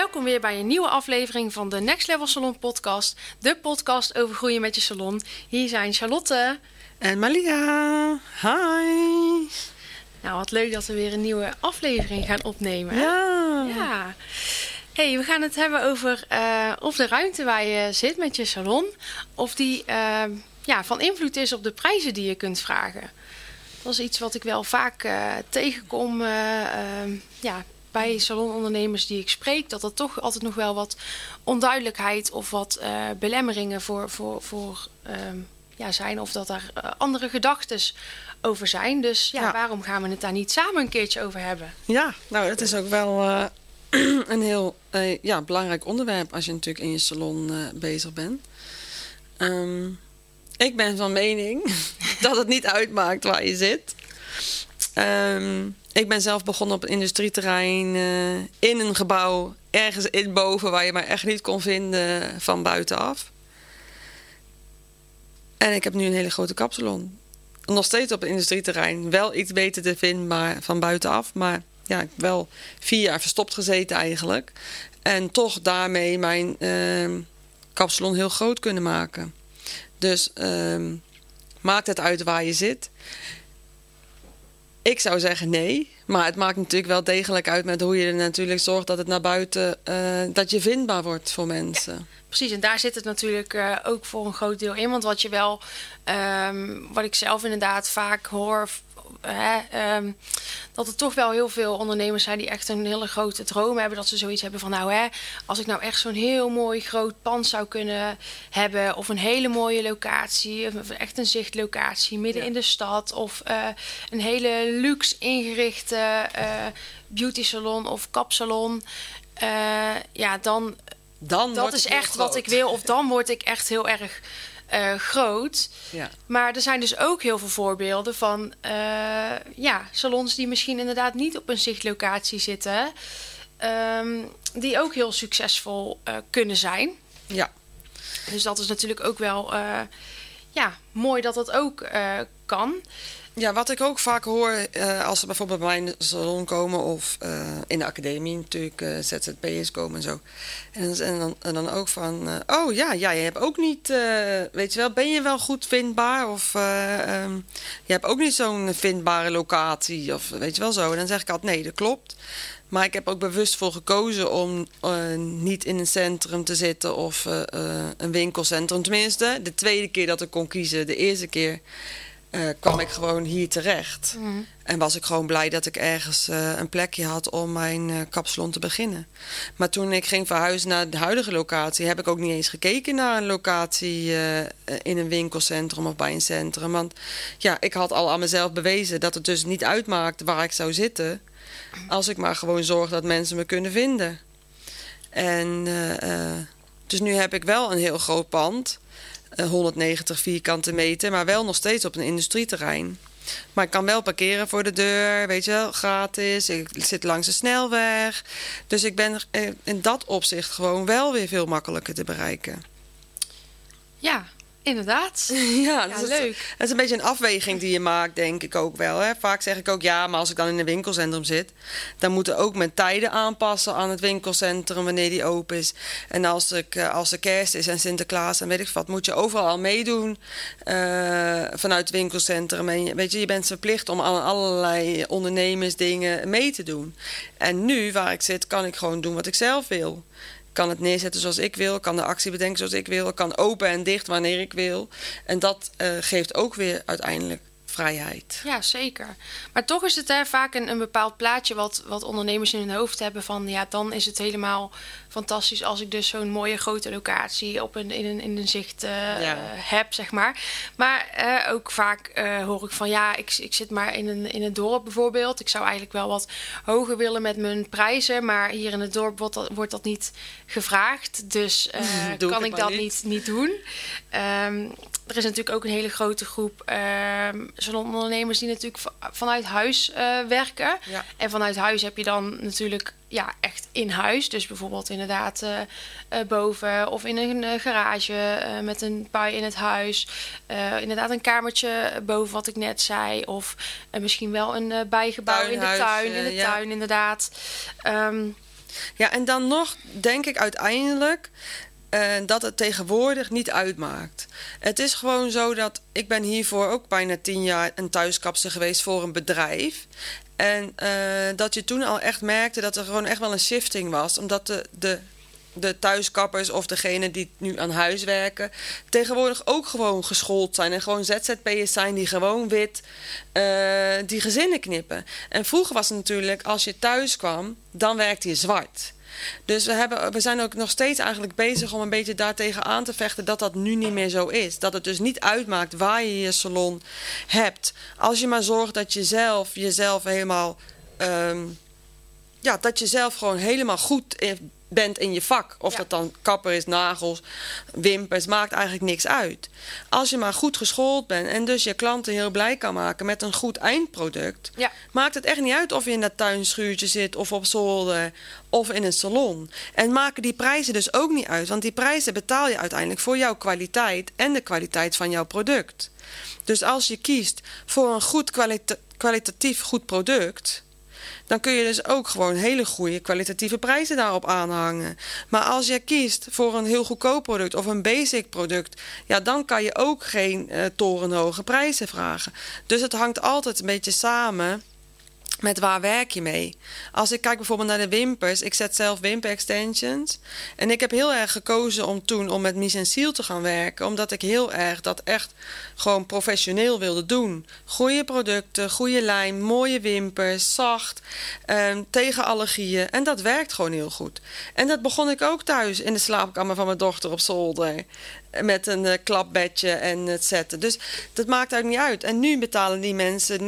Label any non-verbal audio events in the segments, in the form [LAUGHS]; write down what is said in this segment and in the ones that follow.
Welkom weer bij een nieuwe aflevering van de Next Level Salon podcast. De podcast over groeien met je salon. Hier zijn Charlotte. En Malia, hi. Nou, wat leuk dat we weer een nieuwe aflevering gaan opnemen. Ja. Ja. Hey, we gaan het hebben over eh, of de ruimte waar je zit met je salon, of die eh, ja, van invloed is op de prijzen die je kunt vragen. Dat is iets wat ik wel vaak eh, tegenkom ja, bij salonondernemers die ik spreek. Dat er toch altijd nog wel wat onduidelijkheid of wat eh, belemmeringen voor, voor, voor ehm, ja, zijn. Of dat daar eh, andere gedachten over zijn. Dus ja, Ja. waarom gaan we het daar niet samen een keertje over hebben? Ja, nou, het is ook wel eh, [CLEARS THROAT] een heel ja, belangrijk onderwerp als je natuurlijk in je salon bezig bent. Ehm, ik ben van mening [LAUGHS] dat het niet uitmaakt waar je zit. Ehm, ik ben zelf begonnen op een industrieterrein eh, in een gebouw ergens in boven waar je mij echt niet kon vinden van buitenaf. En ik heb nu een hele grote kapsalon. Nog steeds op een industrieterrein. Wel iets beter te vinden maar van buitenaf. Maar ja, ik wel vier jaar verstopt gezeten eigenlijk. En toch daarmee mijn ehm kapsalon heel groot kunnen maken. Dus ehm, maakt het uit waar je zit? Ik zou zeggen nee. Maar het maakt natuurlijk wel degelijk uit met hoe je er natuurlijk zorgt dat het naar buiten, eh, dat je vindbaar wordt voor mensen. Precies, en daar zit het natuurlijk eh, ook voor een groot deel in. Want wat je wel, ehm, wat ik zelf inderdaad vaak hoor, hè, ehm, dat er toch wel heel veel ondernemers zijn die echt een hele grote droom hebben. Dat ze zoiets hebben van, nou hè, als ik nou echt zo'n heel mooi groot pand zou kunnen hebben. Of een hele mooie locatie, of echt een zichtlocatie midden Ja. in de stad. Of eh, een hele luxe ingerichte eh, beauty salon of kapsalon. Eh, ja, dan Dan dat is echt wat ik wil. Of dan word ik echt heel erg eh, groot. Ja. Maar er zijn dus ook heel veel voorbeelden van eh, ja, salons die misschien inderdaad niet op een zichtlocatie zitten. ehm, die ook heel succesvol eh, kunnen zijn. ja. Dus dat is natuurlijk ook wel ja, mooi dat dat ook kan. Ja, wat ik ook vaak hoor eh, als ze bijvoorbeeld bij mij in de salon komen of eh, in de academie natuurlijk eh, ZZP'ers komen en zo. En, en, dan, en dan ook van, oh ja, ja, je hebt ook niet, weet je wel, ben je wel goed vindbaar? Of eh, ehm, je hebt ook niet zo'n vindbare locatie of weet je wel zo. En dan zeg ik altijd, nee, dat klopt. Maar ik heb ook bewust voor gekozen om niet in een centrum te zitten of een winkelcentrum. Tenminste, de tweede keer dat ik kon kiezen. De eerste keer eh, kwam ik gewoon hier terecht. En was ik gewoon blij dat ik ergens eh, een plekje had om mijn eh kapsalon te beginnen. Maar toen ik ging verhuizen naar de huidige locatie, heb ik ook niet eens gekeken naar een locatie in een winkelcentrum of bij een centrum. Want ja, ik had al aan mezelf bewezen dat het dus niet uitmaakt waar ik zou zitten. Als ik maar gewoon zorg dat mensen me kunnen vinden. En dus nu heb ik wel een heel groot pand. Eh, 190 vierkante meter, maar wel nog steeds op een industrieterrein. Maar ik kan wel parkeren voor de deur, weet je wel, gratis. Ik zit langs de snelweg. Dus ik ben eh, in dat opzicht gewoon wel weer veel makkelijker te bereiken. Ja, inderdaad. [LAUGHS] Ja, Ja, dus leuk. Het, het is een beetje een afweging die je maakt, denk ik ook wel. Hè. Vaak zeg ik ook ja, maar als ik dan in een winkelcentrum zit, dan moeten ook mijn tijden aanpassen aan het winkelcentrum wanneer die open is. En als, ik, eh, als er kerst is en Sinterklaas en weet ik wat, moet je overal al meedoen eh, vanuit het winkelcentrum. En weet je, je bent verplicht om aan allerlei ondernemersdingen mee te doen. En nu, waar ik zit, kan ik gewoon doen wat ik zelf wil. Kan het neerzetten zoals ik wil, kan de actie bedenken zoals ik wil, kan open en dicht wanneer ik wil. En dat eh, geeft ook weer uiteindelijk vrijheid. Ja, zeker. Maar toch is het hè, vaak een, een bepaald plaatje wat, wat ondernemers in hun hoofd hebben van ja, dan is het helemaal fantastisch als ik dus zo'n mooie grote locatie op een, in, een, in een zicht eh, Ja. heb, zeg maar. Maar eh, ook vaak eh, hoor ik van ja, ik, ik zit maar in een, in een dorp bijvoorbeeld. Ik zou eigenlijk wel wat hoger willen met mijn prijzen, maar hier in het dorp wordt dat, wordt dat niet gevraagd. Dus [LAUGHS] ik kan ik dat niet. niet, niet doen. Ehm, er is natuurlijk ook een hele grote groep ehm salonondernemers die natuurlijk va- vanuit huis werken. Ja. En vanuit huis heb je dan natuurlijk ja, echt in huis. Dus bijvoorbeeld inderdaad eh, eh, boven of in een eh, garage met een pui in het huis. Inderdaad een kamertje boven wat ik net zei. Of misschien wel een bijgebouw in de tuin. In de ja. tuin inderdaad. Ehm, Ja, en dan nog denk ik uiteindelijk eh, dat het tegenwoordig niet uitmaakt. Het is gewoon zo dat ik ben hiervoor ook bijna tien jaar een thuiskapster geweest voor een bedrijf. En eh, dat je toen al echt merkte dat er gewoon echt wel een shifting was. Omdat de, de, de thuiskappers of degene die nu aan huis werken... tegenwoordig ook gewoon geschoold zijn. En gewoon ZZP'ers zijn die gewoon wit eh, die gezinnen knippen. En vroeger was het natuurlijk, als je thuis kwam, dan werkte je zwart. Dus we, hebben, we zijn ook nog steeds eigenlijk bezig om een beetje daartegen aan te vechten dat dat nu niet meer zo is. Dat het dus niet uitmaakt waar je je salon hebt. Als je maar zorgt dat je zelf jezelf helemaal. ehm, ja, dat je zelf gewoon helemaal goed in- bent in je vak. Of Ja. dat dan kapper is, nagels, wimpers, maakt eigenlijk niks uit. Als je maar goed geschoold bent en dus je klanten heel blij kan maken met een goed eindproduct, ja. maakt het echt niet uit of je in dat tuinschuurtje zit of op zolder of in een salon. En maken die prijzen dus ook niet uit, want die prijzen betaal je uiteindelijk voor jouw kwaliteit en de kwaliteit van jouw product. Dus als je kiest voor een goed kwalita- kwalitatief goed product, dan kun je dus ook gewoon hele goede kwalitatieve prijzen daarop aanhangen. Maar als je kiest voor een heel goedkoop product of een basic product, ja, dan kan je ook geen eh, torenhoge prijzen vragen. Dus het hangt altijd een beetje samen met waar werk je mee. Als ik kijk bijvoorbeeld naar de wimpers, ik zet zelf wimper extensions. En ik heb heel erg gekozen om toen om met mise en seal te gaan werken, omdat ik heel erg dat echt gewoon professioneel wilde doen. Goede producten, goede lijm, mooie wimpers, zacht, ehm, tegen allergieën. En dat werkt gewoon heel goed. En dat begon ik ook thuis in de slaapkamer van mijn dochter op zolder. Met een eh, klapbedje en het zetten. Dus dat maakt eigenlijk niet uit. En nu betalen die mensen 99,95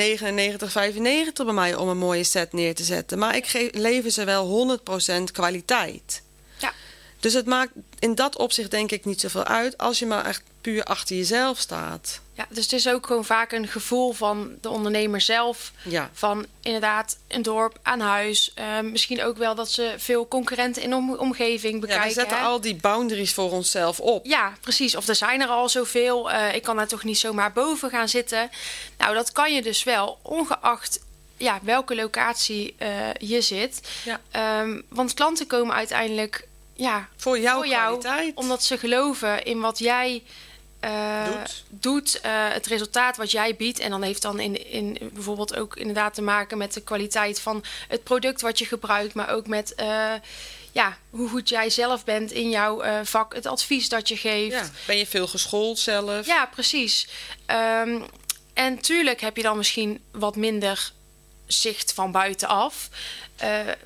bij mij om een mooie set neer te zetten. Maar ik geef, lever ze wel 100% kwaliteit. Ja. Dus het maakt in dat opzicht denk ik niet zoveel uit als je maar echt puur achter jezelf staat. Ja, dus het is ook gewoon vaak een gevoel van de ondernemer zelf. Ja. Van inderdaad een dorp aan huis. Eh, misschien ook wel dat ze veel concurrenten in de om- omgeving bekijken. Ja, we zetten hè. al die boundaries voor onszelf op. Ja, precies. Of er zijn er al zoveel. eh, ik kan daar toch niet zomaar boven gaan zitten. Nou, dat kan je dus wel, ongeacht ja, welke locatie eh, je zit. Ja. Ehm, want klanten komen uiteindelijk ja, Voor jouw voor jou, kwaliteit. omdat ze geloven in wat jij eh, Doet. doet, eh, het resultaat wat jij biedt. En dan heeft dan in, in bijvoorbeeld ook inderdaad te maken met de kwaliteit van het product wat je gebruikt, maar ook met eh, ja, hoe goed jij zelf bent in jouw vak, het advies dat je geeft. Ja, ben je veel geschoold zelf? Ja, precies. Ehm, en tuurlijk heb je dan misschien wat minder zicht van buitenaf.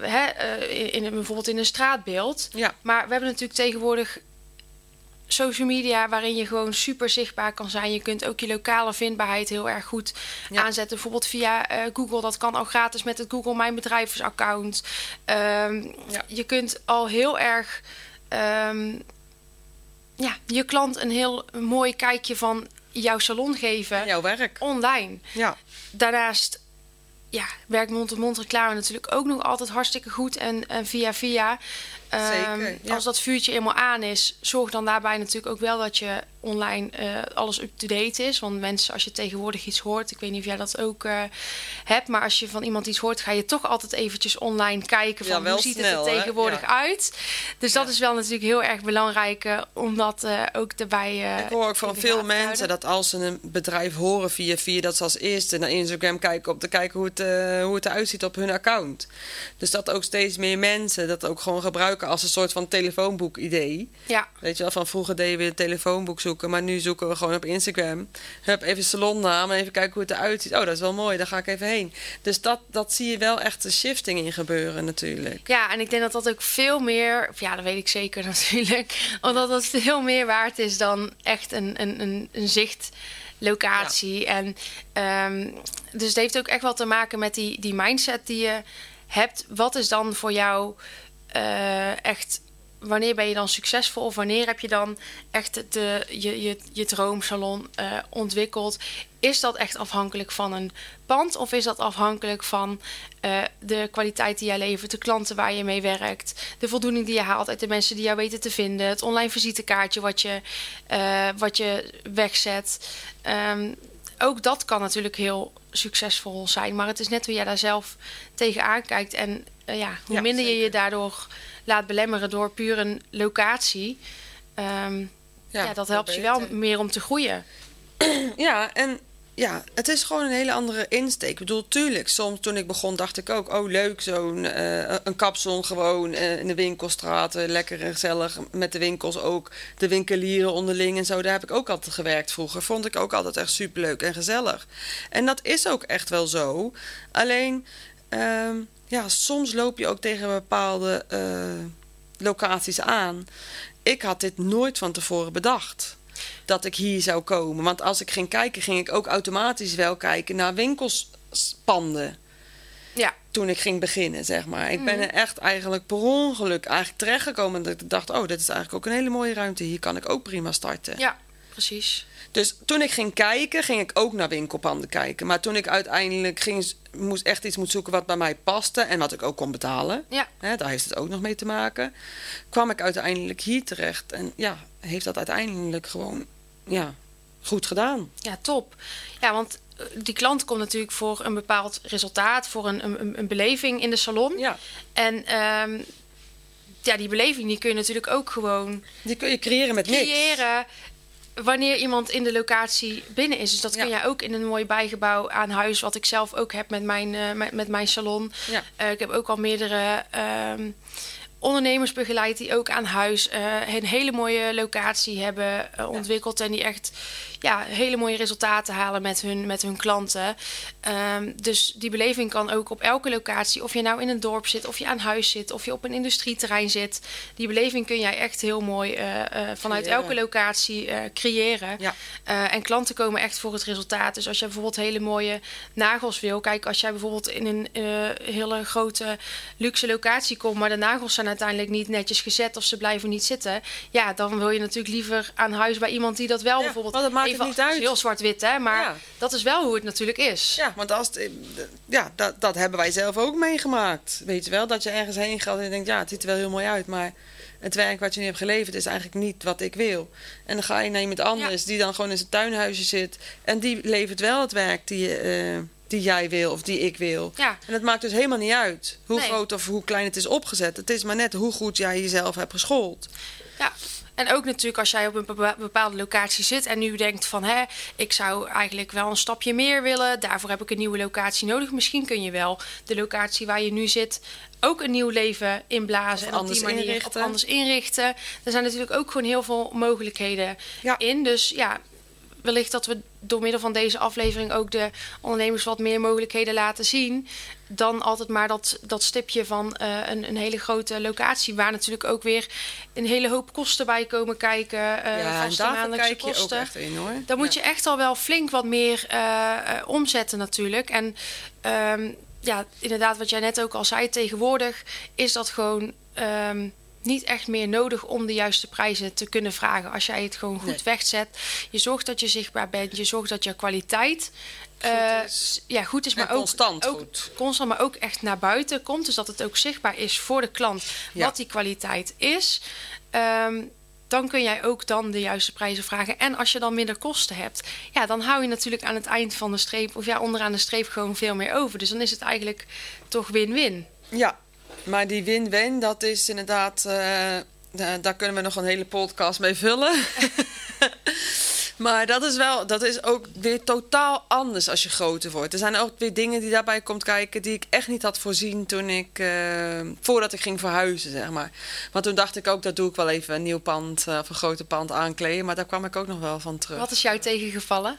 Hè, in, in, bijvoorbeeld in een straatbeeld. Ja. Maar we hebben natuurlijk tegenwoordig social media waarin je gewoon super zichtbaar kan zijn. Je kunt ook je lokale vindbaarheid heel erg goed Ja. aanzetten. Bijvoorbeeld via eh, Google. Dat kan al gratis met het Google Mijn Bedrijfsaccount. Ehm, Ja. Je kunt al heel erg ehm, ja, je klant een heel mooi kijkje van jouw salon geven Jouw werk. online. Ja. Daarnaast ja, werkt mond-to-mond reclame natuurlijk ook nog altijd hartstikke goed en, en via via. Ehm, Zeker, ja. Als dat vuurtje eenmaal aan is, zorg dan daarbij natuurlijk ook wel dat je online eh, alles up-to-date is. Want mensen, als je tegenwoordig iets hoort, ik weet niet of jij dat ook eh, hebt, maar als je van iemand iets hoort, ga je toch altijd eventjes online kijken van hoe ziet snel, het er tegenwoordig Ja. uit. Dus dat is wel natuurlijk heel erg belangrijk eh, om dat ook erbij Ik hoor ook van veel mensen dat als ze een bedrijf horen via via, dat ze als eerste naar Instagram kijken om te kijken hoe het, hoe het eruit ziet op hun account. Dus dat ook steeds meer mensen dat ook gewoon gebruik gebruiken als een soort van telefoonboek-idee. Ja, Weet je wel, van vroeger deden we een telefoonboek zoeken, maar nu zoeken we gewoon op Instagram. Hup, even salonnaam en even kijken hoe het eruit ziet. Oh, dat is wel mooi, daar ga ik even heen. Dus dat, dat zie je wel echt een shifting in gebeuren natuurlijk. Ja, en ik denk dat dat ook veel meer, ja, dat weet ik zeker [LAUGHS] natuurlijk, omdat dat veel meer waard is dan echt een, een, een, een zichtlocatie. En ehm, dus het heeft ook echt wel te maken met die, die mindset die je hebt. Wat is dan voor jou eh, echt, wanneer ben je dan succesvol of wanneer heb je dan echt de, je, je, je droomsalon eh, ontwikkeld? Is dat echt afhankelijk van een pand of is dat afhankelijk van eh, de kwaliteit die jij levert, de klanten waar je mee werkt, de voldoening die je haalt uit de mensen die jou weten te vinden, het online visitekaartje wat je, wat je wegzet? Ehm, ook dat kan natuurlijk heel succesvol zijn, maar het is net hoe jij daar zelf tegenaan kijkt en eh, ja, hoe Ja, minder je je daardoor laat belemmeren door puur een locatie. ehm, ja, dat helpt je wel meer om te groeien. Ja, en ja, het is gewoon een hele andere insteek. Ik bedoel, tuurlijk, soms toen ik begon dacht ik ook... oh, leuk, zo'n eh, een kapsalon gewoon eh, in de winkelstraten. Lekker en gezellig, met de winkels ook. De winkelieren onderling en zo. Daar heb ik ook altijd gewerkt vroeger. Vond ik ook altijd echt superleuk en gezellig. En dat is ook echt wel zo. Alleen, ehm, ja, soms loop je ook tegen bepaalde eh, locaties aan. Ik had dit nooit van tevoren bedacht dat ik hier zou komen. Want als ik ging kijken, ging ik ook automatisch wel kijken naar winkelspanden. Ja, Toen ik ging beginnen, zeg maar. Ik ben er echt eigenlijk per ongeluk eigenlijk terechtgekomen. Dat ik dacht, oh, dit is eigenlijk ook een hele mooie ruimte. Hier kan ik ook prima starten. ja, precies. Dus toen ik ging kijken, ging ik ook naar winkelpanden kijken. Maar toen ik uiteindelijk ging, moest echt iets moet zoeken wat bij mij paste en wat ik ook kon betalen. Ja, Hè, daar heeft het ook nog mee te maken. Kwam ik uiteindelijk hier terecht. En ja, heeft dat uiteindelijk gewoon ja, goed gedaan. ja, top. Ja, want eh, die klant komt natuurlijk voor een bepaald resultaat, voor een, een, een beleving in de salon. Ja, En ehm, ja, die beleving die kun je natuurlijk ook gewoon die kun je creëren met niks. creëren wanneer iemand in de locatie binnen is. Dus dat kun Ja. jij ook in een mooi bijgebouw aan huis, wat ik zelf ook heb met mijn, eh, met, met mijn salon. Ja. Eh, ik heb ook al meerdere ehm, ondernemers begeleid die ook aan huis eh, een hele mooie locatie hebben eh, ontwikkeld. En die echt ja, hele mooie resultaten halen met hun, met hun klanten. Ehm, dus die beleving kan ook op elke locatie. Of je nou in een dorp zit, of je aan huis zit, of je op een industrieterrein zit. Die beleving kun jij echt heel mooi eh, vanuit elke locatie creëren. Ja. En klanten komen echt voor het resultaat. Dus als je bijvoorbeeld hele mooie nagels wil. Kijk, als jij bijvoorbeeld in een hele grote luxe locatie komt. maar de nagels zijn uiteindelijk niet netjes gezet. of ze blijven niet zitten. Ja, dan wil je natuurlijk liever aan huis bij iemand die dat wel Ja, bijvoorbeeld. want dat maakt het even- niet uit. Heel zwart-wit, hè? Maar Ja. dat is wel hoe het natuurlijk is. Ja, want als het- ja, dat, dat hebben wij zelf ook meegemaakt. Weet je wel, dat je ergens heen gaat en denkt, ja, het ziet er wel heel mooi uit, maar het werk wat je nu hebt geleverd is eigenlijk niet wat ik wil. En dan ga je naar iemand anders die dan gewoon in zijn tuinhuisje zit en die levert wel het werk die, je, eh, die jij wil of die ik wil. Ja. En het maakt dus helemaal niet uit hoe Nee. groot of hoe klein het is opgezet. Het is maar net hoe goed jij jezelf hebt geschoold. Ja, en ook natuurlijk als jij op een bepa- bepaalde locatie zit en nu denkt van hè, ik zou eigenlijk wel een stapje meer willen, daarvoor heb ik een nieuwe locatie nodig. Misschien kun je wel de locatie waar je nu zit ook een nieuw leven inblazen Of en op die anders manier inrichten. Anders inrichten. Er zijn natuurlijk ook gewoon heel veel mogelijkheden Ja. in. Dus ja, wellicht dat we door middel van deze aflevering ook de ondernemers wat meer mogelijkheden laten zien. Dan altijd maar dat, dat stipje van eh, een, een hele grote locatie. Waar natuurlijk ook weer een hele hoop kosten bij komen kijken. eh ja, vaste maandelijkse kosten. echt in hoor. Dan moet Ja. je echt al wel flink wat meer eh, omzetten natuurlijk. En ehm, ja, inderdaad, wat jij net ook al zei, tegenwoordig is dat gewoon ehm, niet echt meer nodig om de juiste prijzen te kunnen vragen. Als jij het gewoon goed Nee. wegzet, je zorgt dat je zichtbaar bent, je zorgt dat je kwaliteit eh, is. ja, goed is, maar ook constant ook goed. constant, maar ook echt naar buiten komt. Dus dat het ook zichtbaar is voor de klant Ja. wat die kwaliteit is. Ehm, dan kun jij ook dan de juiste prijzen vragen. En als je dan minder kosten hebt, ja, dan hou je natuurlijk aan het eind van de streep, of ja, onderaan de streep gewoon veel meer over. Dus dan is het eigenlijk toch win-win. Ja, maar die win-win, dat is inderdaad. eh, da- daar kunnen we nog een hele podcast mee vullen. [LAUGHS] Maar dat is wel, dat is ook weer totaal anders als je groter wordt. Er zijn ook weer dingen die daarbij komt kijken die ik echt niet had voorzien toen ik, eh, voordat ik ging verhuizen, zeg maar. Want toen dacht ik ook, dat doe ik wel even een nieuw pand eh, of een groter pand aankleden. Maar daar kwam ik ook nog wel van terug. Wat is jou tegengevallen?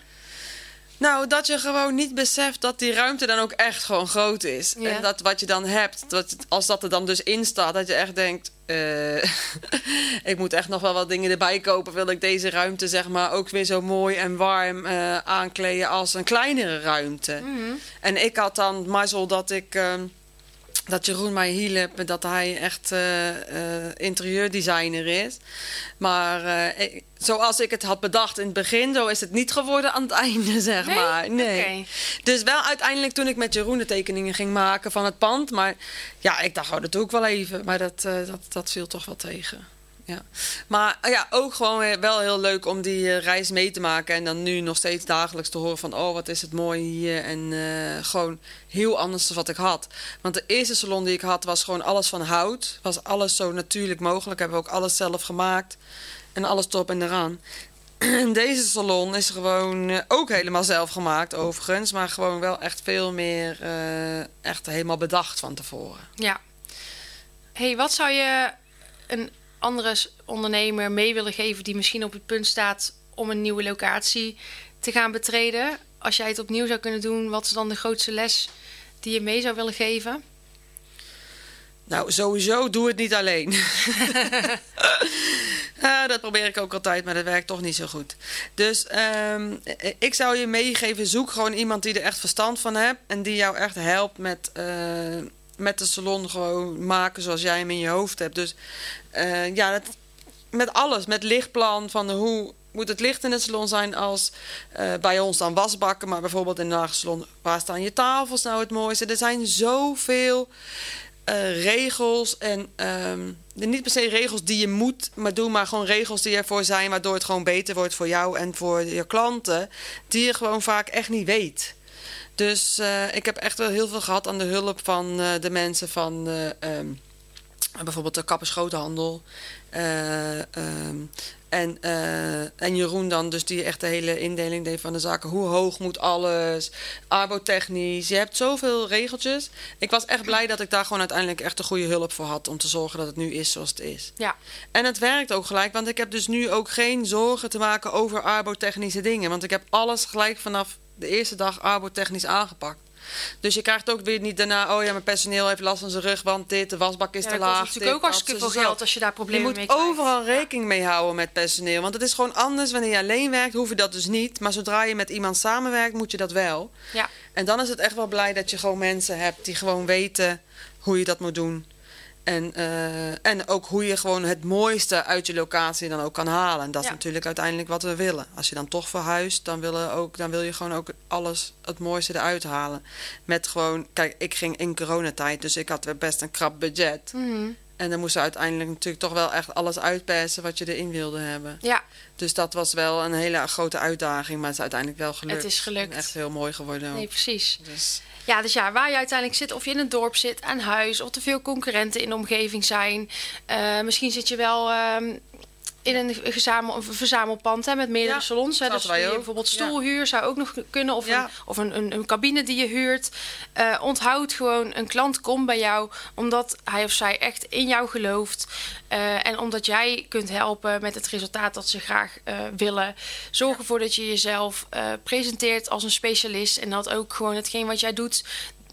Nou, dat je gewoon niet beseft dat die ruimte dan ook echt gewoon groot is. Ja. En dat wat je dan hebt, dat, als dat er dan dus in staat, dat je echt denkt... eh, [LAUGHS] ik moet echt nog wel wat dingen erbij kopen. Wil ik deze ruimte zeg maar ook weer zo mooi en warm eh, aankleden als een kleinere ruimte. En ik had dan mazzel dat ik... ehm, dat Jeroen mij hielp, dat hij echt eh, eh, interieurdesigner is. Maar eh, ik- zoals ik het had bedacht in het begin, zo is het niet geworden aan het einde, [LAUGHS] zeg Nee? maar. Nee. Dus wel uiteindelijk toen ik met Jeroen de tekeningen ging maken van het pand. Maar ja, ik dacht, oh, dat doe ik wel even. Maar dat, dat, dat viel toch wel tegen. Ja. Maar eh, ja, ook gewoon wel heel leuk om die eh, reis mee te maken. En dan nu nog steeds dagelijks te horen van... oh, wat is het mooi hier. En eh, gewoon heel anders dan wat ik had. Want de eerste salon die ik had was gewoon alles van hout. Was alles zo natuurlijk mogelijk. Hebben we ook alles zelf gemaakt. En alles top en eraan. [CLEARS THROAT] En deze salon is gewoon ook helemaal zelf gemaakt overigens. Maar gewoon wel echt veel meer echt helemaal bedacht van tevoren. Ja. hey, wat zou je een andere ondernemer mee willen geven die misschien op het punt staat om een nieuwe locatie te gaan betreden? Als jij het opnieuw zou kunnen doen, wat is dan de grootste les die je mee zou willen geven? Nou, sowieso doe het niet alleen. [LAUGHS] Dat probeer ik ook altijd, maar dat werkt toch niet zo goed. Dus ehm, eh, ik zou je meegeven, zoek gewoon iemand die er echt verstand van hebt. En die jou echt helpt met, eh, met de salon gewoon maken zoals jij hem in je hoofd hebt. Dus eh, ja, met alles. Met lichtplan van hoe moet het licht in het salon zijn als eh, bij ons dan wasbakken. Maar bijvoorbeeld in een salon, waar staan je tafels nou het mooiste? Er zijn zoveel eh, regels en ehm, niet per se regels die je moet, maar doe maar gewoon regels die ervoor zijn, waardoor het gewoon beter wordt voor jou en voor je klanten, die je gewoon vaak echt niet weet. Dus ik heb echt wel heel veel gehad aan de hulp van de mensen van eh, ehm, bijvoorbeeld de kappersgroothandel. eh ehm, en, eh, en Jeroen dan, dus die echt de hele indeling deed van de zaken. Hoe hoog moet alles? Arbotechnisch. Je hebt zoveel regeltjes. Ik was echt blij dat ik daar gewoon uiteindelijk echt de goede hulp voor had. Om te zorgen dat het nu is zoals het is. Ja, En het werkt ook gelijk, want ik heb dus nu ook geen zorgen te maken over arbotechnische dingen. Want ik heb alles gelijk vanaf de eerste dag arbotechnisch aangepakt. Dus je krijgt ook weer niet daarna, oh ja, mijn personeel heeft last van zijn rug, want dit, de wasbak is ja te dat kost laag. natuurlijk ook dit, hartstikke dat, veel geld als je daar Je problemen moet mee krijgt. overal rekening mee houden met personeel. Want het is gewoon anders wanneer je alleen werkt, hoef je dat dus niet. Maar zodra je met iemand samenwerkt, moet je dat wel. Ja, En dan is het echt wel blij dat je gewoon mensen hebt die gewoon weten hoe je dat moet doen. En, eh, en ook hoe je gewoon het mooiste uit je locatie dan ook kan halen. En dat is Ja. natuurlijk uiteindelijk wat we willen. Als je dan toch verhuist, dan, willen ook, dan wil je gewoon ook alles het mooiste eruit halen. Met gewoon, kijk, ik ging in coronatijd, dus ik had weer best een krap budget. Mhm. En dan moest je uiteindelijk natuurlijk toch wel echt alles uitpersen wat je erin wilde hebben. ja Dus dat was wel een hele grote uitdaging, maar het is uiteindelijk wel gelukt. Het is gelukt. En echt heel mooi geworden. ook. nee, precies. Dus, Ja, dus ja, waar je uiteindelijk zit, of je in een dorp zit, aan huis, of er veel concurrenten in de omgeving zijn. Eh, misschien zit je wel ehm, in een, gezamel, een verzamelpand hè, met meerdere Ja, salons. Hè, dus wij ook. bijvoorbeeld Ja. stoelhuur zou ook nog kunnen, of, Ja. een, of een, een, een cabine die je huurt. Eh, onthoud gewoon, een klant komt bij jou omdat hij of zij echt in jou gelooft. Eh, en omdat jij kunt helpen met het resultaat dat ze graag eh, willen. Zorg ervoor dat je jezelf presenteert als een specialist. En dat ook gewoon hetgeen wat jij doet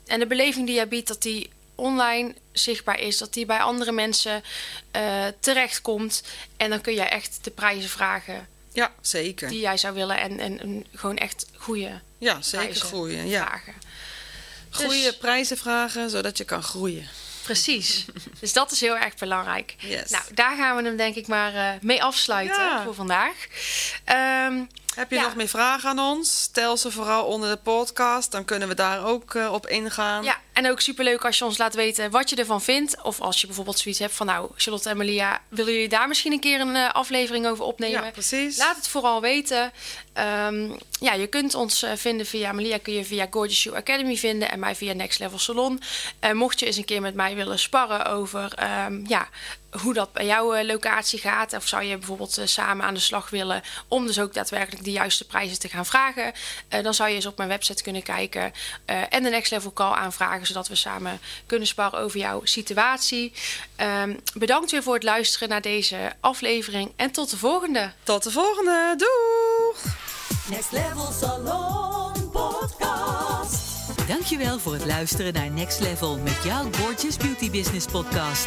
en de beleving die jij biedt, dat die online zichtbaar is, dat die bij andere mensen eh terechtkomt. En dan kun jij echt de prijzen vragen ja, zeker. die jij zou willen. En, en, en gewoon echt goede Ja, zeker prijzen groeien. Ja. vragen. Goede Dus- prijzen vragen, zodat je kan groeien. Precies. [LAUGHS] dus dat is heel erg belangrijk. Yes. Nou, daar gaan we hem denk ik maar eh, mee afsluiten Ja. voor vandaag. Ehm, Heb je Ja. nog meer vragen aan ons? Stel ze vooral onder de podcast, dan kunnen we daar ook eh, op ingaan. ja, En ook superleuk als je ons laat weten wat je ervan vindt. Of als je bijvoorbeeld zoiets hebt van... nou, Charlotte en Malia, willen jullie daar misschien een keer een eh, aflevering over opnemen? Ja, precies. Laat het vooral weten. Ehm, ja, je kunt ons eh, vinden via... Malia kun je via Gorgeous Shoe Academy vinden... en mij via Next Level Salon. En mocht je eens een keer met mij willen sparren over... ehm, ja, hoe dat bij jouw eh, locatie gaat. Of zou je bijvoorbeeld eh, samen aan de slag willen om dus ook daadwerkelijk de juiste prijzen te gaan vragen. Eh, dan zou je eens op mijn website kunnen kijken eh, en de Next Level Call aanvragen, zodat we samen kunnen sparren over jouw situatie. Ehm, bedankt weer voor het luisteren naar deze aflevering en tot de volgende. Tot de volgende. Doeg! Next Level Salon Podcast. Dankjewel voor het luisteren naar Next Level met jouw Gorgeous Beauty Business podcast.